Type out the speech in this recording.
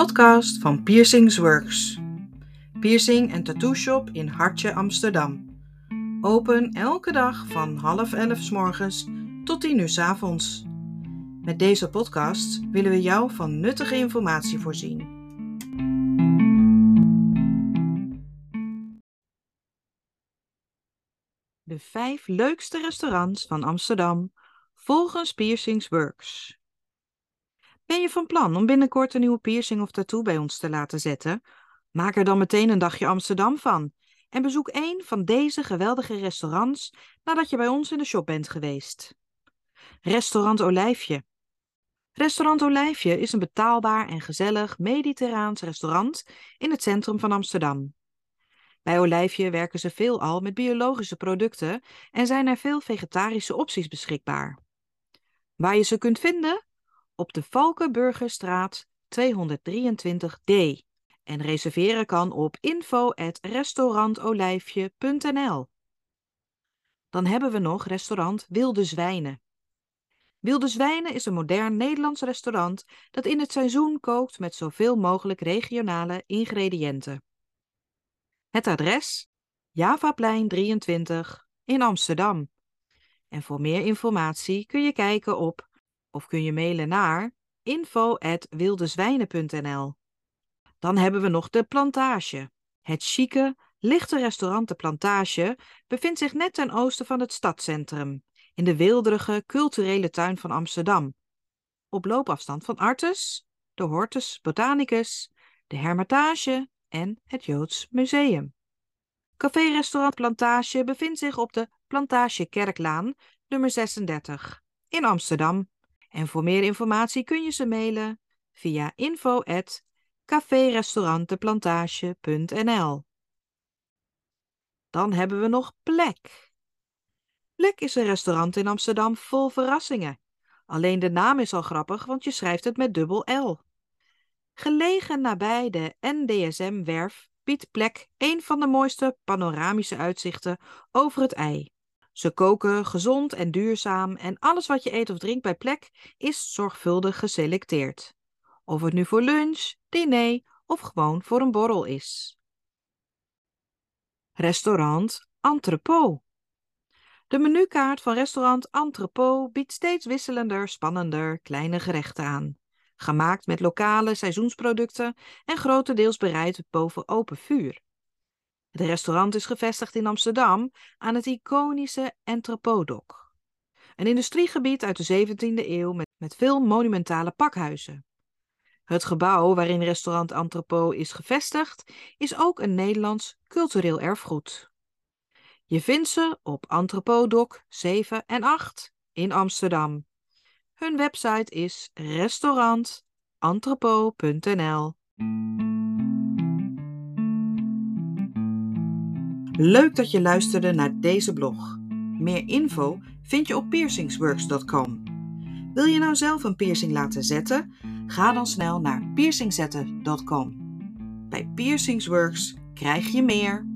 podcast van Piercings Works. Piercing en tattoo shop in Hartje, Amsterdam. Open elke dag van half elf s morgens tot tien uur s avonds. Met deze podcast willen we jou van nuttige informatie voorzien. De vijf leukste restaurants van Amsterdam volgens Piercings Works. Ben je van plan om binnenkort een nieuwe piercing of tattoo bij ons te laten zetten? Maak er dan meteen een dagje Amsterdam van en bezoek één van deze geweldige restaurants nadat je bij ons in de shop bent geweest. Restaurant Olijfje. Restaurant Olijfje is een betaalbaar en gezellig mediterraans restaurant in het centrum van Amsterdam. Bij Olijfje werken ze veelal met biologische producten en zijn er veel vegetarische opties beschikbaar. Waar je ze kunt vinden? Op de Valkenburgerstraat 223D. En reserveren kan op info.restaurantolijfje.nl. Dan hebben we nog restaurant Wilde Zwijnen. Wilde Zwijnen is een modern Nederlands restaurant dat in het seizoen kookt met zoveel mogelijk regionale ingrediënten. Het adres: Javaplein 23 in Amsterdam. En voor meer informatie kun je kijken op of kun je mailen naar info.wildezwijnen.nl. Dan hebben we nog de Plantage. Het chique, lichte restaurant De Plantage bevindt zich net ten oosten van het stadscentrum, in de weelderige culturele tuin van Amsterdam. Op loopafstand van Artes, de Hortus Botanicus, de Hermitage en het Joods Museum. Café-restaurant Plantage bevindt zich op de Plantage Kerklaan, nummer 36, in Amsterdam. En voor meer informatie kun je ze mailen via info@café-restaurantdeplantage.nl. Dan hebben we nog Plek. Plek is een restaurant in Amsterdam vol verrassingen. Alleen de naam is al grappig, want je schrijft het met dubbel L. Gelegen nabij de NDSM-werf biedt Plek een van de mooiste panoramische uitzichten over het IJ. Ze koken gezond en duurzaam en alles wat je eet of drinkt bij plek is zorgvuldig geselecteerd. Of het nu voor lunch, diner of gewoon voor een borrel is. Restaurant Entrepot. De menukaart van restaurant Entrepot biedt steeds wisselender, spannender kleine gerechten aan. Gemaakt met lokale seizoensproducten en grotendeels bereid boven open vuur. Het restaurant is gevestigd in Amsterdam aan het iconische Entropodok. Een industriegebied uit de 17e eeuw met, met veel monumentale pakhuizen. Het gebouw waarin restaurant Entrepot is gevestigd is ook een Nederlands cultureel erfgoed. Je vindt ze op Entropodok 7 en 8 in Amsterdam. Hun website is restaurantentrepo.nl. Leuk dat je luisterde naar deze blog. Meer info vind je op piercingsworks.com. Wil je nou zelf een piercing laten zetten? Ga dan snel naar piercingzetten.com. Bij Piercingsworks krijg je meer.